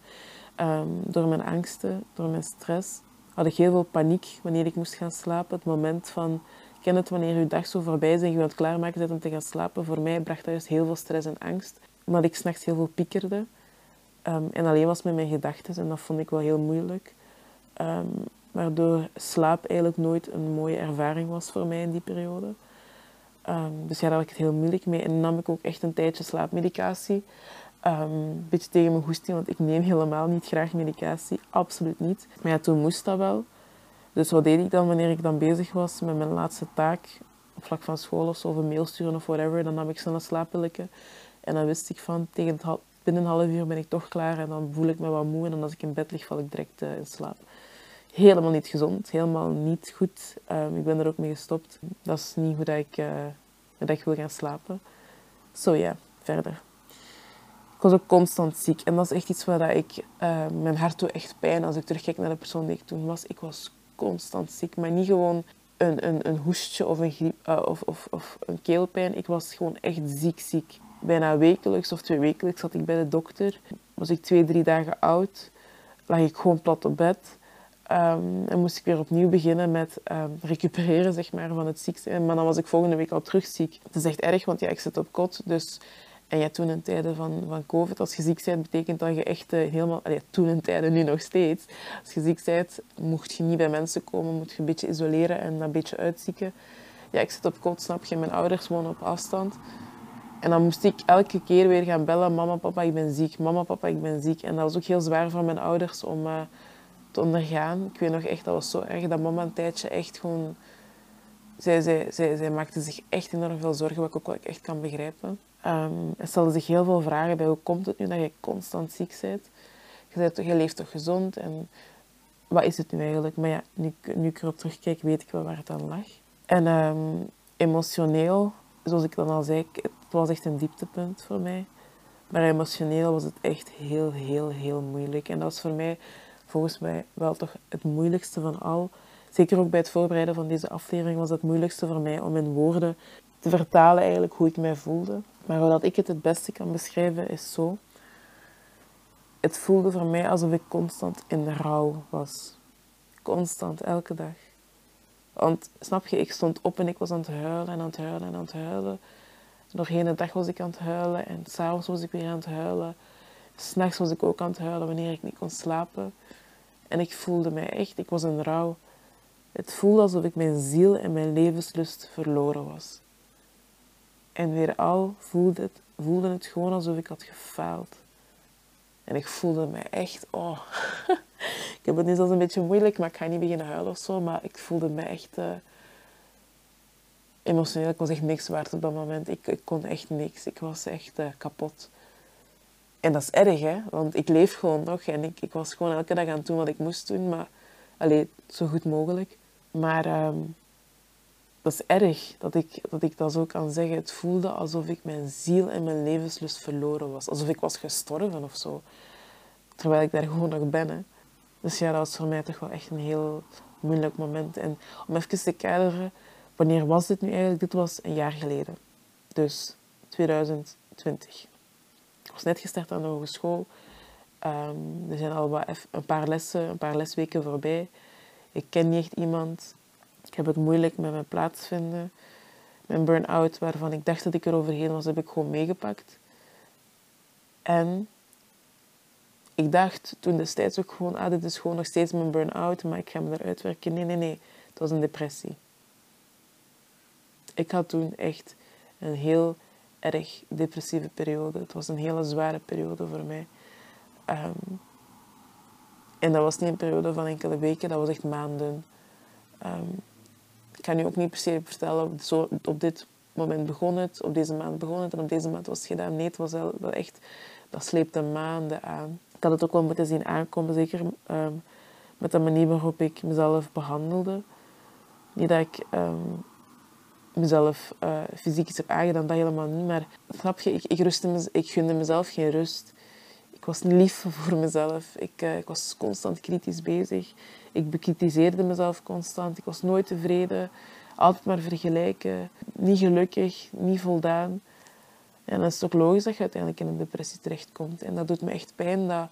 Ehm, door mijn angsten, door mijn stress, had ik heel veel paniek wanneer ik moest gaan slapen. Het moment van, ken het wanneer je dag zo voorbij is en je wilt klaarmaken bent om te gaan slapen. Voor mij bracht dat juist heel veel stress en angst. Omdat ik s'nachts heel veel piekerde. Ehm, en alleen was met mijn gedachten en dat vond ik wel heel moeilijk. Um, waardoor slaap eigenlijk nooit een mooie ervaring was voor mij in die periode. dus ja, daar had ik het heel moeilijk mee. En nam ik ook echt een tijdje slaapmedicatie. Um, een beetje tegen mijn goesting, want ik neem helemaal niet graag medicatie. Absoluut niet. Maar ja, toen moest dat wel. Dus wat deed ik dan wanneer ik dan bezig was met mijn laatste taak? Op vlak van school of zo, of een mail sturen of whatever. Dan nam ik zo'n slaappilletje. En dan wist ik van, tegen binnen een half uur ben ik toch klaar. En dan voel ik me wat moe. En dan als ik in bed lig, val ik direct uh, in slaap. Helemaal niet gezond. Helemaal niet goed. Um, ik ben er ook mee gestopt. Dat is niet hoe dat ik, uh, dat wil gaan slapen. Zo ja, verder. Ik was ook constant ziek. En dat is echt iets waar ik... Uh, mijn hart doet echt pijn als ik terugkijk naar de persoon die ik toen was. Ik was constant ziek. Maar niet gewoon een, een, een hoestje of een, griep, uh, of, of, of een keelpijn. Ik was gewoon echt ziek, ziek. Bijna wekelijks of twee wekelijks zat ik bij de dokter. Was ik twee, drie dagen oud. Lag ik gewoon plat op bed. Um, en moest ik weer opnieuw beginnen met um, recupereren zeg maar, van het ziek zijn. Maar dan was ik volgende week al terug ziek. Het is echt erg, want ja, ik zit op kot. Dus en ja, toen in tijden van, van COVID, als je ziek bent, betekent dat je echt uh, helemaal... Toen in tijden, nu nog steeds. Als je ziek bent, mocht je niet bij mensen komen, moet je een beetje isoleren en een beetje uitzieken. ja, ik zit op kot, snap je. Mijn ouders wonen op afstand. En dan moest ik elke keer weer gaan bellen. Mama, papa, ik ben ziek. Mama, papa, ik ben ziek. En dat was ook heel zwaar voor mijn ouders om uh, te ondergaan. Ik weet nog echt, dat was zo erg dat mama een tijdje echt gewoon... Zij, zij, zij, zij maakte zich echt enorm veel zorgen, wat ik ook wel echt kan begrijpen. Um, en stelde zich heel veel vragen bij hoe komt het nu dat je constant ziek bent. Je, bent toch, je leeft toch gezond en wat is het nu eigenlijk? Maar ja, nu, nu ik erop terugkijk, weet ik wel waar het aan lag. En um, emotioneel, zoals ik dan al zei, het was echt een dieptepunt voor mij. Maar emotioneel was het echt heel, heel, heel moeilijk. En dat was voor mij volgens mij wel toch het moeilijkste van al. Zeker ook bij het voorbereiden van deze aflevering was het moeilijkste voor mij om in woorden te vertalen eigenlijk hoe ik mij voelde. Maar hoe ik het het beste kan beschrijven is zo. Het voelde voor mij alsof ik constant in de rouw was. Constant, elke dag. Want snap je, ik stond op en ik was aan het huilen en aan het huilen en aan het huilen. Doorheen de dag was ik aan het huilen en s'avonds was ik weer aan het huilen. S'nachts was ik ook aan het huilen wanneer ik niet kon slapen. En ik voelde mij echt, ik was in rouw. Het voelde alsof ik mijn ziel en mijn levenslust verloren was. En weer al voelde het, voelde het gewoon alsof ik had gefaald. En ik voelde me echt, oh. ik heb het nu zelfs een beetje moeilijk, maar ik ga niet beginnen huilen of zo. Maar ik voelde me echt uh, emotioneel. Ik was echt niks waard op dat moment. Ik, ik kon echt niks. Ik was echt uh, kapot. En dat is erg, hè? Want ik leef gewoon nog en ik, ik was gewoon elke dag aan het doen wat ik moest doen. Maar, alleen zo goed mogelijk. Maar um, dat is erg dat ik, dat ik dat zo kan zeggen. Het voelde alsof ik mijn ziel en mijn levenslust verloren was. Alsof ik was gestorven of zo. Terwijl ik daar gewoon nog ben. Hè. Dus ja, dat was voor mij toch wel echt een heel moeilijk moment. En om even te kaderen, wanneer was dit nu eigenlijk? Dit was een jaar geleden. Dus 2020. Ik was net gestart aan de hogeschool. Um, er zijn al wat een paar lessen, een paar lesweken voorbij. Ik ken niet echt iemand. Heb het moeilijk met mijn plaatsvinden. Mijn burn-out, waarvan ik dacht dat ik er overheen was, heb ik gewoon meegepakt. En ik dacht toen destijds ook gewoon, ah, dit is gewoon nog steeds mijn burn-out, maar ik ga me eruit werken. Nee, nee, nee. Het was een depressie. Ik had toen echt een heel erg depressieve periode. Het was een hele zware periode voor mij. Ehm, en dat was niet een periode van enkele weken, dat was echt maanden. Um, ik kan nu ook niet per se vertellen, op dit moment begon het, op deze maand begon het en op deze maand was het gedaan. Nee, het was wel, echt, dat sleepte maanden aan. Ik had het ook wel moeten zien aankomen, zeker um, met de manier waarop ik mezelf behandelde. Niet dat ik um, mezelf uh, fysiek iets heb aangedaan, dat helemaal niet. Maar snap je, ik, ik, rustte ik gunde mezelf geen rust. Was lief voor mezelf. Ik, uh, ik was constant kritisch bezig. Ik bekritiseerde mezelf constant. Ik was nooit tevreden. Altijd maar vergelijken. Niet gelukkig, niet voldaan. En dan is ook logisch dat je uiteindelijk in een depressie terechtkomt. En dat doet me echt pijn dat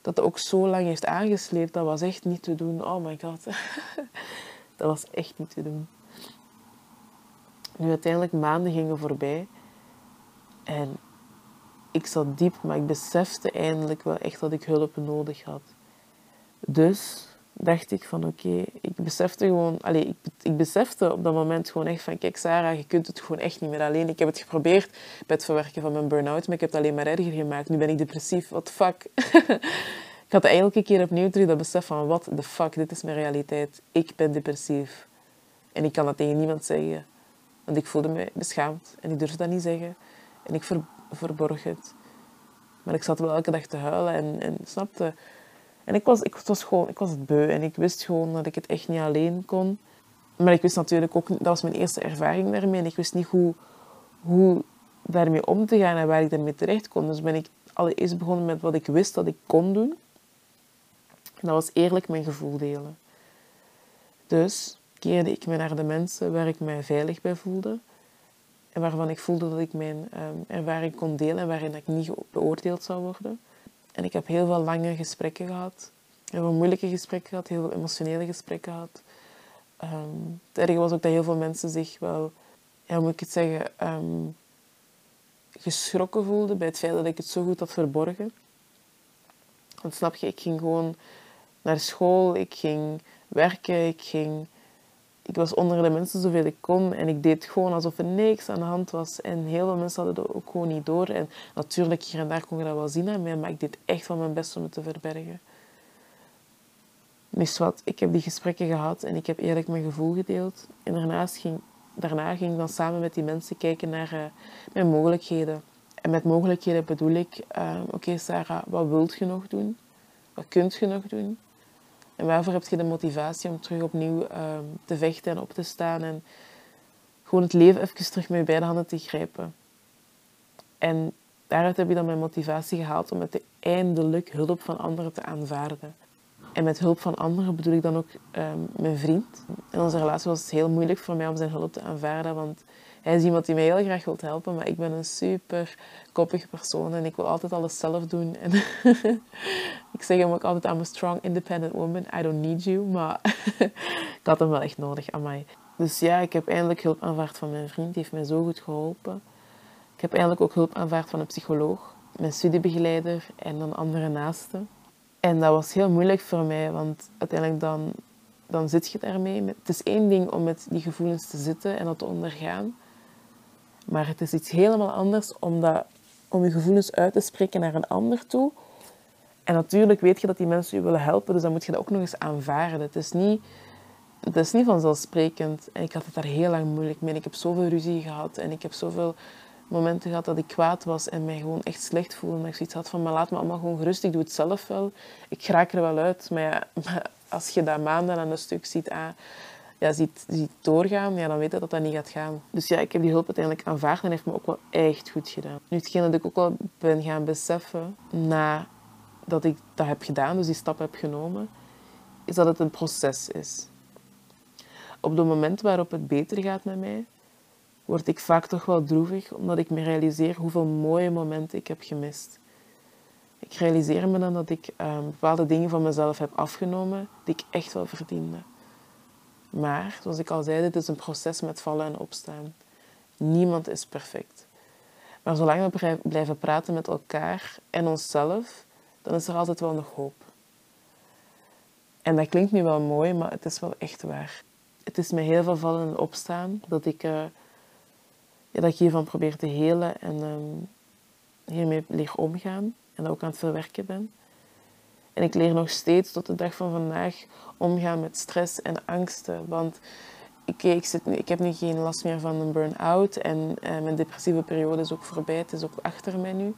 dat ook zo lang heeft aangesleept. Dat was echt niet te doen. Oh my god. dat was echt niet te doen. Nu uiteindelijk maanden gingen voorbij. En ik zat diep, maar ik besefte eindelijk wel echt dat ik hulp nodig had. Dus dacht ik van oké, ik besefte gewoon, allez, ik, ik besefte op dat moment gewoon echt van kijk Sarah, je kunt het gewoon echt niet meer alleen. Ik heb het geprobeerd bij het verwerken van mijn burn-out, maar ik heb het alleen maar erger gemaakt. Nu ben ik depressief, what the fuck. ik had eigenlijk een keer opnieuw terug dat besef van what the fuck, dit is mijn realiteit. Ik ben depressief. En ik kan dat tegen niemand zeggen. Want ik voelde me beschaamd en ik durfde dat niet zeggen. En ik verborg het. Maar ik zat wel elke dag te huilen en, en snapte en ik was, ik, was gewoon, ik was het beu en ik wist gewoon dat ik het echt niet alleen kon. Maar ik wist natuurlijk ook, dat was mijn eerste ervaring daarmee en ik wist niet hoe, hoe daarmee om te gaan en waar ik daarmee terecht kon. Dus ben ik allereerst begonnen met wat ik wist dat ik kon doen. En dat was eerlijk mijn gevoel delen. Dus keerde ik me naar de mensen waar ik mij veilig bij voelde. En waarvan ik voelde dat ik mijn ervaring kon delen en waarin ik niet beoordeeld zou worden. En ik heb heel veel lange gesprekken gehad. Heel veel moeilijke gesprekken gehad, heel veel emotionele gesprekken gehad. Um, het erge was ook dat heel veel mensen zich wel, ja, hoe moet ik het zeggen, um, geschrokken voelden bij het feit dat ik het zo goed had verborgen. Want snap je, ik ging gewoon naar school, ik ging werken, ik ging ik was onder de mensen zoveel ik kon en ik deed gewoon alsof er niks aan de hand was. En heel veel mensen hadden dat ook gewoon niet door. En natuurlijk, hier en daar kon je dat wel zien aan mij, maar ik deed echt wel mijn best om het te verbergen. Dus wat, ik heb die gesprekken gehad en ik heb eerlijk mijn gevoel gedeeld. En daarnaast ging, daarna ging ik dan samen met die mensen kijken naar uh, mijn mogelijkheden. En met mogelijkheden bedoel ik, uh, oké Sarah, wat wilt je nog doen? Wat kunt je nog doen? En waarvoor heb je de motivatie om terug opnieuw uh, te vechten en op te staan en gewoon het leven even terug met je beide handen te grijpen? En daaruit heb je dan mijn motivatie gehaald om het eindelijk hulp van anderen te aanvaarden. En met hulp van anderen bedoel ik dan ook um, mijn vriend. In onze relatie was het heel moeilijk voor mij om zijn hulp te aanvaarden, want hij is iemand die mij heel graag wil helpen, maar ik ben een super koppige persoon en ik wil altijd alles zelf doen. En ik zeg hem ook altijd, I'm a strong, independent woman, I don't need you, maar ik had hem wel echt nodig aan mij. Dus ja, ik heb eindelijk hulp aanvaard van mijn vriend, die heeft mij zo goed geholpen. Ik heb eindelijk ook hulp aanvaard van een psycholoog, mijn studiebegeleider en dan andere naasten. En dat was heel moeilijk voor mij, want uiteindelijk dan, dan zit je daarmee. Het is één ding om met die gevoelens te zitten en dat te ondergaan. Maar het is iets helemaal anders om, dat, om je gevoelens uit te spreken naar een ander toe. En natuurlijk weet je dat die mensen je willen helpen, dus dan moet je dat ook nog eens aanvaarden. Het is niet, het is niet vanzelfsprekend. En ik had het daar heel lang moeilijk mee. Ik heb zoveel ruzie gehad en ik heb zoveel momenten gehad dat ik kwaad was en mij gewoon echt slecht voelde. Dat ik zoiets had van, maar laat me allemaal gewoon gerust, ik doe het zelf wel. Ik raak er wel uit. Maar, als je dat maanden aan een stuk ziet, ah, ja, ziet, ziet doorgaan, ja, dan weet je dat dat niet gaat gaan. Dus ja, ik heb die hulp uiteindelijk aanvaard en heeft me ook wel echt goed gedaan. Nu, hetgeen dat ik ook wel ben gaan beseffen nadat ik dat heb gedaan, dus die stap heb genomen, is dat het een proces is. Op het moment waarop het beter gaat met mij, word ik vaak toch wel droevig, omdat ik me realiseer hoeveel mooie momenten ik heb gemist. Ik realiseer me dan dat ik um, bepaalde dingen van mezelf heb afgenomen die ik echt wel verdiende. Maar, zoals ik al zei, dit is een proces met vallen en opstaan. Niemand is perfect. Maar zolang we blijven praten met elkaar en onszelf, dan is er altijd wel nog hoop. En dat klinkt nu wel mooi, maar het is wel echt waar. Het is met heel veel vallen en opstaan dat ik, uh, ja, dat ik hiervan probeer te helen en um, hiermee leer omgaan en ook aan het verwerken ben. En ik leer nog steeds tot de dag van vandaag omgaan met stress en angsten. Want ik, ik, zit, ik heb nu geen last meer van een burn-out en eh, mijn depressieve periode is ook voorbij. Het is ook achter mij nu.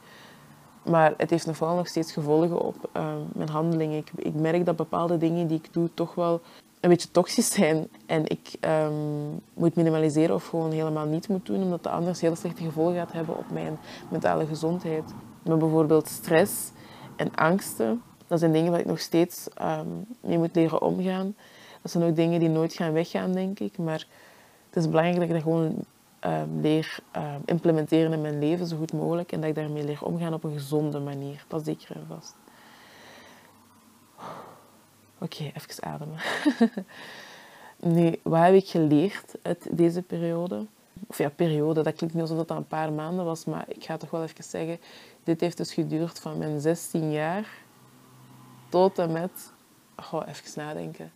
Maar het heeft wel nog steeds gevolgen op uh, mijn handelingen. Ik, ik, merk dat bepaalde dingen die ik doe toch wel een beetje toxisch zijn. En ik um, moet minimaliseren of gewoon helemaal niet moet doen, omdat dat anders heel slechte gevolgen gaat hebben op mijn mentale gezondheid. Met bijvoorbeeld stress en angsten dat zijn dingen waar ik nog steeds um, mee moet leren omgaan. Dat zijn ook dingen die nooit gaan weggaan, denk ik. Maar het is belangrijk dat ik dat gewoon um, leer um, implementeren in mijn leven zo goed mogelijk. En dat ik daarmee leer omgaan op een gezonde manier. Dat zeker en vast. Oké, even ademen. nu, wat heb ik geleerd uit deze periode? Of ja, periode, dat klinkt niet alsof dat een paar maanden was, maar ik ga toch wel even zeggen, dit heeft dus geduurd van mijn 16 jaar tot en met... Goh, even nadenken.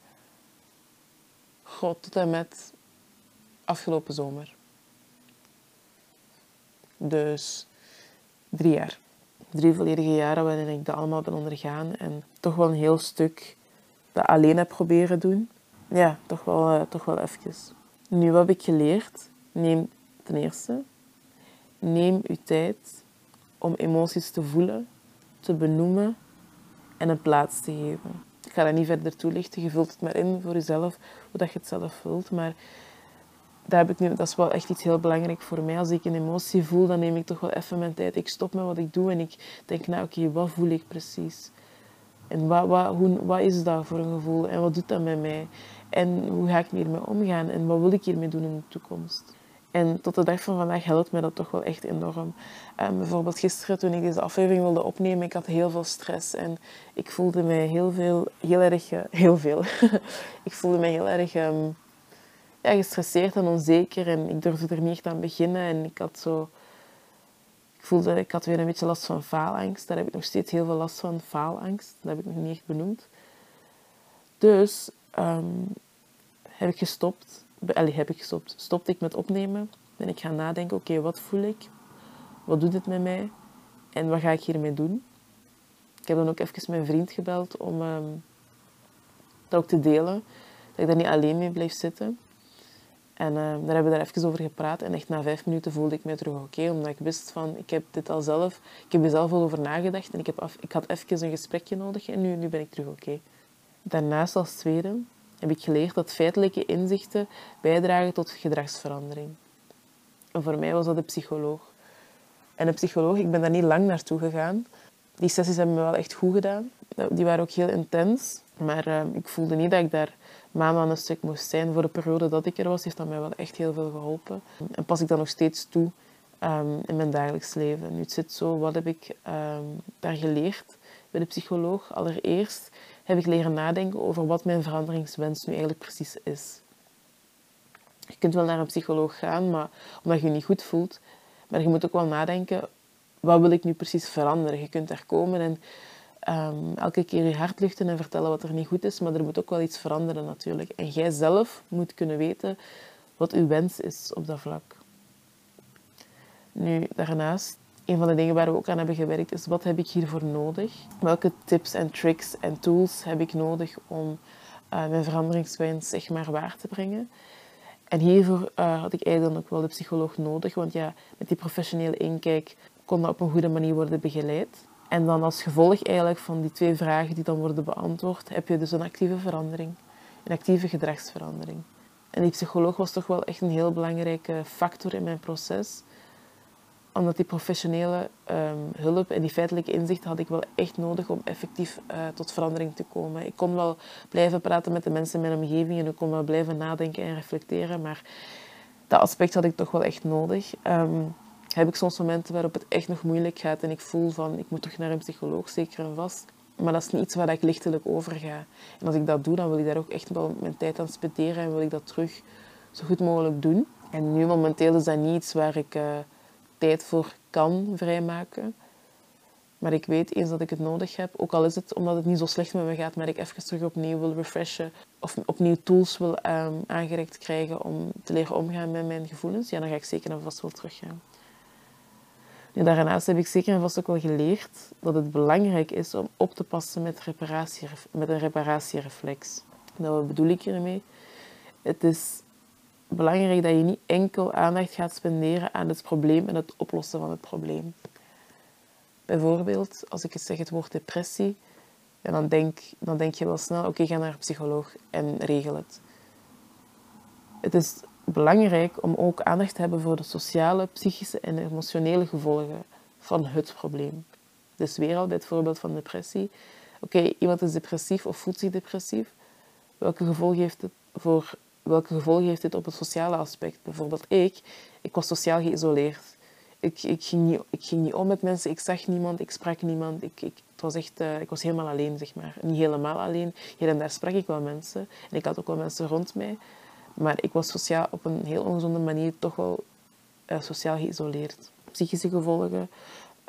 Goh, tot en met afgelopen zomer. Dus drie jaar. Drie volledige jaren waarin ik dat allemaal ben ondergaan. En toch wel een heel stuk dat alleen heb proberen doen. Ja, toch wel, uh, toch wel even. Nu, wat heb ik geleerd? Neem ten eerste, neem uw tijd om emoties te voelen, te benoemen en een plaats te geven. Ik ga dat niet verder toelichten, je vult het maar in voor jezelf, hoe dat je het zelf vult. Maar dat, heb ik nu, dat is wel echt iets heel belangrijk voor mij. Als ik een emotie voel, dan neem ik toch wel even mijn tijd. Ik stop met wat ik doe en ik denk, nou oké, wat voel ik precies? En wat, wat, hoe, wat is dat voor een gevoel? En wat doet dat met mij? En hoe ga ik hiermee omgaan? En wat wil ik hiermee doen in de toekomst? En tot de dag van vandaag helpt mij dat toch wel echt enorm. Um, bijvoorbeeld gisteren toen ik deze aflevering wilde opnemen, ik had heel veel stress en ik voelde mij heel veel, heel erg, uh, heel veel. ik voelde mij heel erg um, ja, gestresseerd en onzeker en ik durfde er niet echt aan beginnen en ik had zo, ik voelde, ik had weer een beetje last van faalangst. Daar heb ik nog steeds heel veel last van, faalangst. Dat heb ik nog niet echt benoemd. Dus um, heb ik gestopt. Allee, heb ik gestopt. Stopte ik met opnemen. Ben ik gaan nadenken, oké, wat voel ik? Wat doet het met mij? En wat ga ik hiermee doen? Ik heb dan ook even mijn vriend gebeld om um, dat ook te delen. Dat ik daar niet alleen mee blijf zitten. En uh, daar hebben we daar even over gepraat. En echt na vijf minuten voelde ik me terug oké. omdat ik wist van, ik heb dit al zelf... Ik heb er zelf al over nagedacht. En ik, heb af, ik had even een gesprekje nodig. En nu, nu ben ik terug oké. Daarnaast als tweede heb ik geleerd dat feitelijke inzichten bijdragen tot gedragsverandering. En voor mij was dat de psycholoog. En een psycholoog, ik ben daar niet lang naartoe gegaan. Die sessies hebben me wel echt goed gedaan. Die waren ook heel intens. Maar uh, ik voelde niet dat ik daar maanden aan een stuk moest zijn. Voor de periode dat ik er was, heeft dat mij wel echt heel veel geholpen. En pas ik dat nog steeds toe um, in mijn dagelijks leven. Nu het zit zo, wat heb ik um, daar geleerd bij de psycholoog? Allereerst heb ik leren nadenken over wat mijn veranderingswens nu eigenlijk precies is. Je kunt wel naar een psycholoog gaan, maar omdat je je niet goed voelt. Maar je moet ook wel nadenken, wat wil ik nu precies veranderen? Je kunt daar komen en um, elke keer je hart luchten en vertellen wat er niet goed is, maar er moet ook wel iets veranderen natuurlijk. En jij zelf moet kunnen weten wat uw wens is op dat vlak. Nu, daarnaast, een van de dingen waar we ook aan hebben gewerkt is wat heb ik hiervoor nodig? Welke tips en tricks en tools heb ik nodig om uh, mijn veranderingswens zeg maar waar te brengen? En hiervoor uh, had ik eigenlijk ook wel de psycholoog nodig, want ja, met die professionele inkijk kon dat op een goede manier worden begeleid. En dan als gevolg eigenlijk van die twee vragen die dan worden beantwoord, heb je dus een actieve verandering, een actieve gedragsverandering. En die psycholoog was toch wel echt een heel belangrijke factor in mijn proces, omdat die professionele um, hulp en die feitelijke inzichten had ik wel echt nodig om effectief uh, tot verandering te komen. Ik kon wel blijven praten met de mensen in mijn omgeving en ik kon wel blijven nadenken en reflecteren, maar dat aspect had ik toch wel echt nodig. Um, heb ik soms momenten waarop het echt nog moeilijk gaat en ik voel van ik moet toch naar een psycholoog, zeker en vast. Maar dat is niet iets waar ik lichtelijk over ga. En als ik dat doe, dan wil ik daar ook echt wel mijn tijd aan spenderen en wil ik dat terug zo goed mogelijk doen. En nu momenteel is dat niet iets waar ik uh, tijd voor kan vrijmaken. Maar ik weet eens dat ik het nodig heb. Ook al is het omdat het niet zo slecht met me gaat, maar ik even terug opnieuw wil refreshen. Of opnieuw tools wil um, aangereikt krijgen om te leren omgaan met mijn gevoelens. Ja, dan ga ik zeker en vast wel teruggaan. Nu, daarnaast heb ik zeker en vast ook wel geleerd dat het belangrijk is om op te passen met, reparatie, met een reparatiereflex. Nou, wat bedoel ik hiermee? Het is belangrijk dat je niet enkel aandacht gaat spenderen aan het probleem en het oplossen van het probleem. Bijvoorbeeld, als ik zeg het woord depressie, dan, denk, dan denk je wel snel, oké, ga naar een psycholoog en regel het. Het is belangrijk om ook aandacht te hebben voor de sociale, psychische en emotionele gevolgen van het probleem. Dus weer al bij het voorbeeld van depressie. Oké, iemand is depressief of voelt zich depressief. Welke gevolgen heeft het voor welke gevolgen heeft dit op het sociale aspect? Bijvoorbeeld ik, ik was sociaal geïsoleerd. Ik, ik, ging niet, ik ging niet om met mensen, ik zag niemand, ik sprak niemand. Ik, ik, het was echt, uh, ik was helemaal alleen, zeg maar. Niet helemaal alleen. Hier en daar sprak ik wel mensen. En ik had ook wel mensen rond mij. Maar ik was sociaal op een heel ongezonde manier toch wel uh, sociaal geïsoleerd. Psychische gevolgen,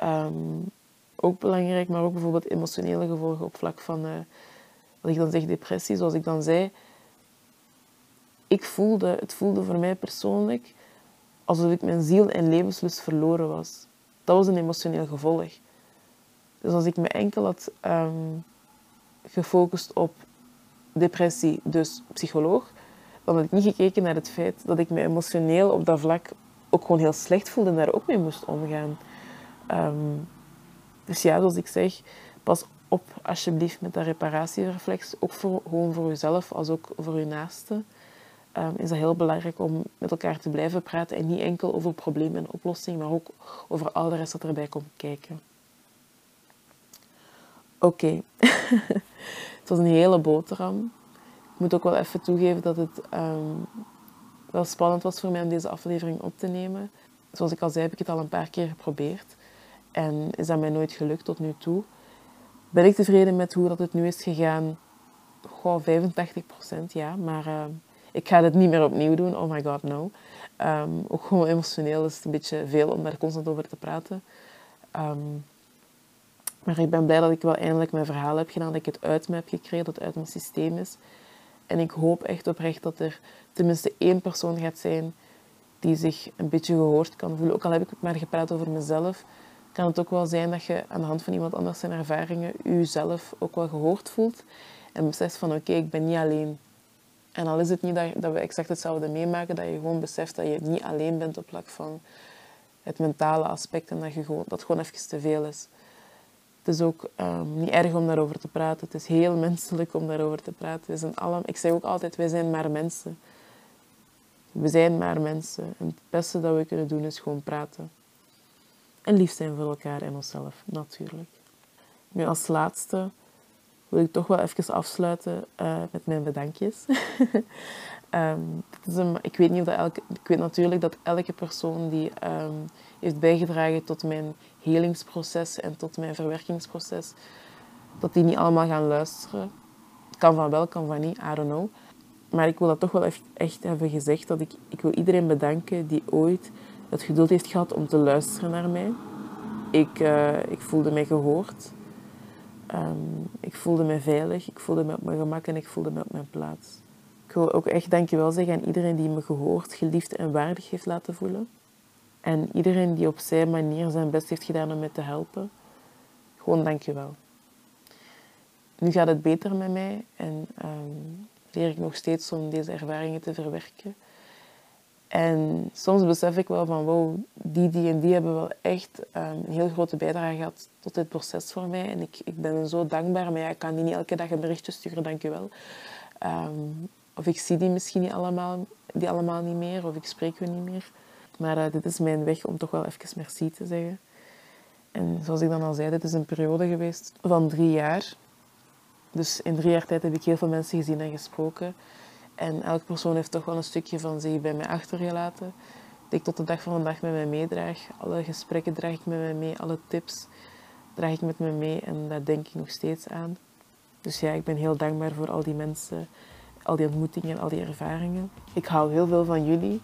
um, ook belangrijk, maar ook bijvoorbeeld emotionele gevolgen op vlak van, uh, wat ik dan zeg, depressie. Zoals ik dan zei, ik voelde, het voelde voor mij persoonlijk alsof ik mijn ziel en levenslust verloren was. Dat was een emotioneel gevolg. Dus als ik me enkel had um, gefocust op depressie, dus psycholoog, dan had ik niet gekeken naar het feit dat ik me emotioneel op dat vlak ook gewoon heel slecht voelde en daar ook mee moest omgaan. Um, dus ja, zoals ik zeg, pas op alsjeblieft met dat reparatiereflex. Ook voor, gewoon voor jezelf als ook voor je naasten. Um, is dat heel belangrijk om met elkaar te blijven praten en niet enkel over problemen en oplossingen, maar ook over al de rest dat erbij komt kijken. Oké, het was een hele boterham. Ik moet ook wel even toegeven dat het um, wel spannend was voor mij om deze aflevering op te nemen. Zoals ik al zei, heb ik het al een paar keer geprobeerd. En is dat mij nooit gelukt tot nu toe. Ben ik tevreden met hoe dat het nu is gegaan? Goh, 85% ja, maar uh, ik ga het niet meer opnieuw doen. Oh my god, no. Um, ook gewoon emotioneel is het een beetje veel om daar constant over te praten. Um, maar ik ben blij dat ik wel eindelijk mijn verhaal heb gedaan, dat ik het uit me heb gekregen, dat het uit mijn systeem is. En ik hoop echt oprecht dat er tenminste één persoon gaat zijn die zich een beetje gehoord kan voelen. Ook al heb ik maar gepraat over mezelf, kan het ook wel zijn dat je aan de hand van iemand anders zijn ervaringen jezelf ook wel gehoord voelt. En beseft van oké, ik ben niet alleen. En al is het niet dat, dat we exact hetzelfde meemaken, dat je gewoon beseft dat je niet alleen bent op vlak van het mentale aspect en dat, je gewoon, dat gewoon even te veel is. Het is ook um, niet erg om daarover te praten. Het is heel menselijk om daarover te praten. We zijn alle, ik zeg ook altijd, wij zijn maar mensen. We zijn maar mensen. En het beste dat we kunnen doen is gewoon praten. En lief zijn voor elkaar en onszelf, natuurlijk. Nu als laatste wil ik toch wel even afsluiten uh, met mijn bedankjes. een, ik, weet niet of elke, ik weet natuurlijk dat elke persoon die um, heeft bijgedragen tot mijn helingsproces en tot mijn verwerkingsproces, dat die niet allemaal gaan luisteren. Kan van wel, kan van niet, I don't know. Maar ik wil dat toch wel echt, hebben gezegd, dat ik, ik wil iedereen bedanken die ooit het geduld heeft gehad om te luisteren naar mij. Ik, uh, ik voelde mij gehoord. Um, ik voelde me veilig, ik voelde me op mijn gemak en ik voelde me op mijn plaats. Ik wil ook echt dankjewel zeggen aan iedereen die me gehoord, geliefd en waardig heeft laten voelen. En iedereen die op zijn manier zijn best heeft gedaan om me te helpen. Gewoon dankjewel. Nu gaat het beter met mij en um, leer ik nog steeds om deze ervaringen te verwerken. En soms besef ik wel van, wow, die, die en die hebben wel echt um, een heel grote bijdrage gehad tot dit proces voor mij. En ik, ik ben zo dankbaar, maar ja, ik kan die niet elke dag een berichtje sturen, dankjewel. Um, of ik zie die misschien niet allemaal, die allemaal niet meer, of ik spreek hun niet meer. Maar uh, dit is mijn weg om toch wel even merci te zeggen. En zoals ik dan al zei, dit is een periode geweest van drie jaar. Dus in drie jaar tijd heb ik heel veel mensen gezien en gesproken. En elke persoon heeft toch wel een stukje van zich bij mij achtergelaten. Die ik tot de dag van vandaag met mij meedraag. Alle gesprekken draag ik met mij mee, alle tips draag ik met me mee en daar denk ik nog steeds aan. Dus ja, ik ben heel dankbaar voor al die mensen, al die ontmoetingen, al die ervaringen. Ik hou heel veel van jullie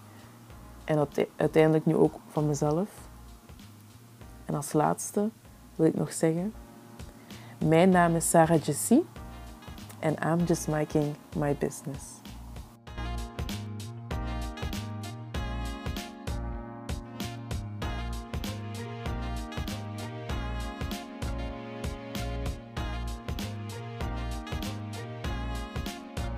en uiteindelijk nu ook van mezelf. En als laatste wil ik nog zeggen, mijn naam is Sarah Jessie en I'm just making my business.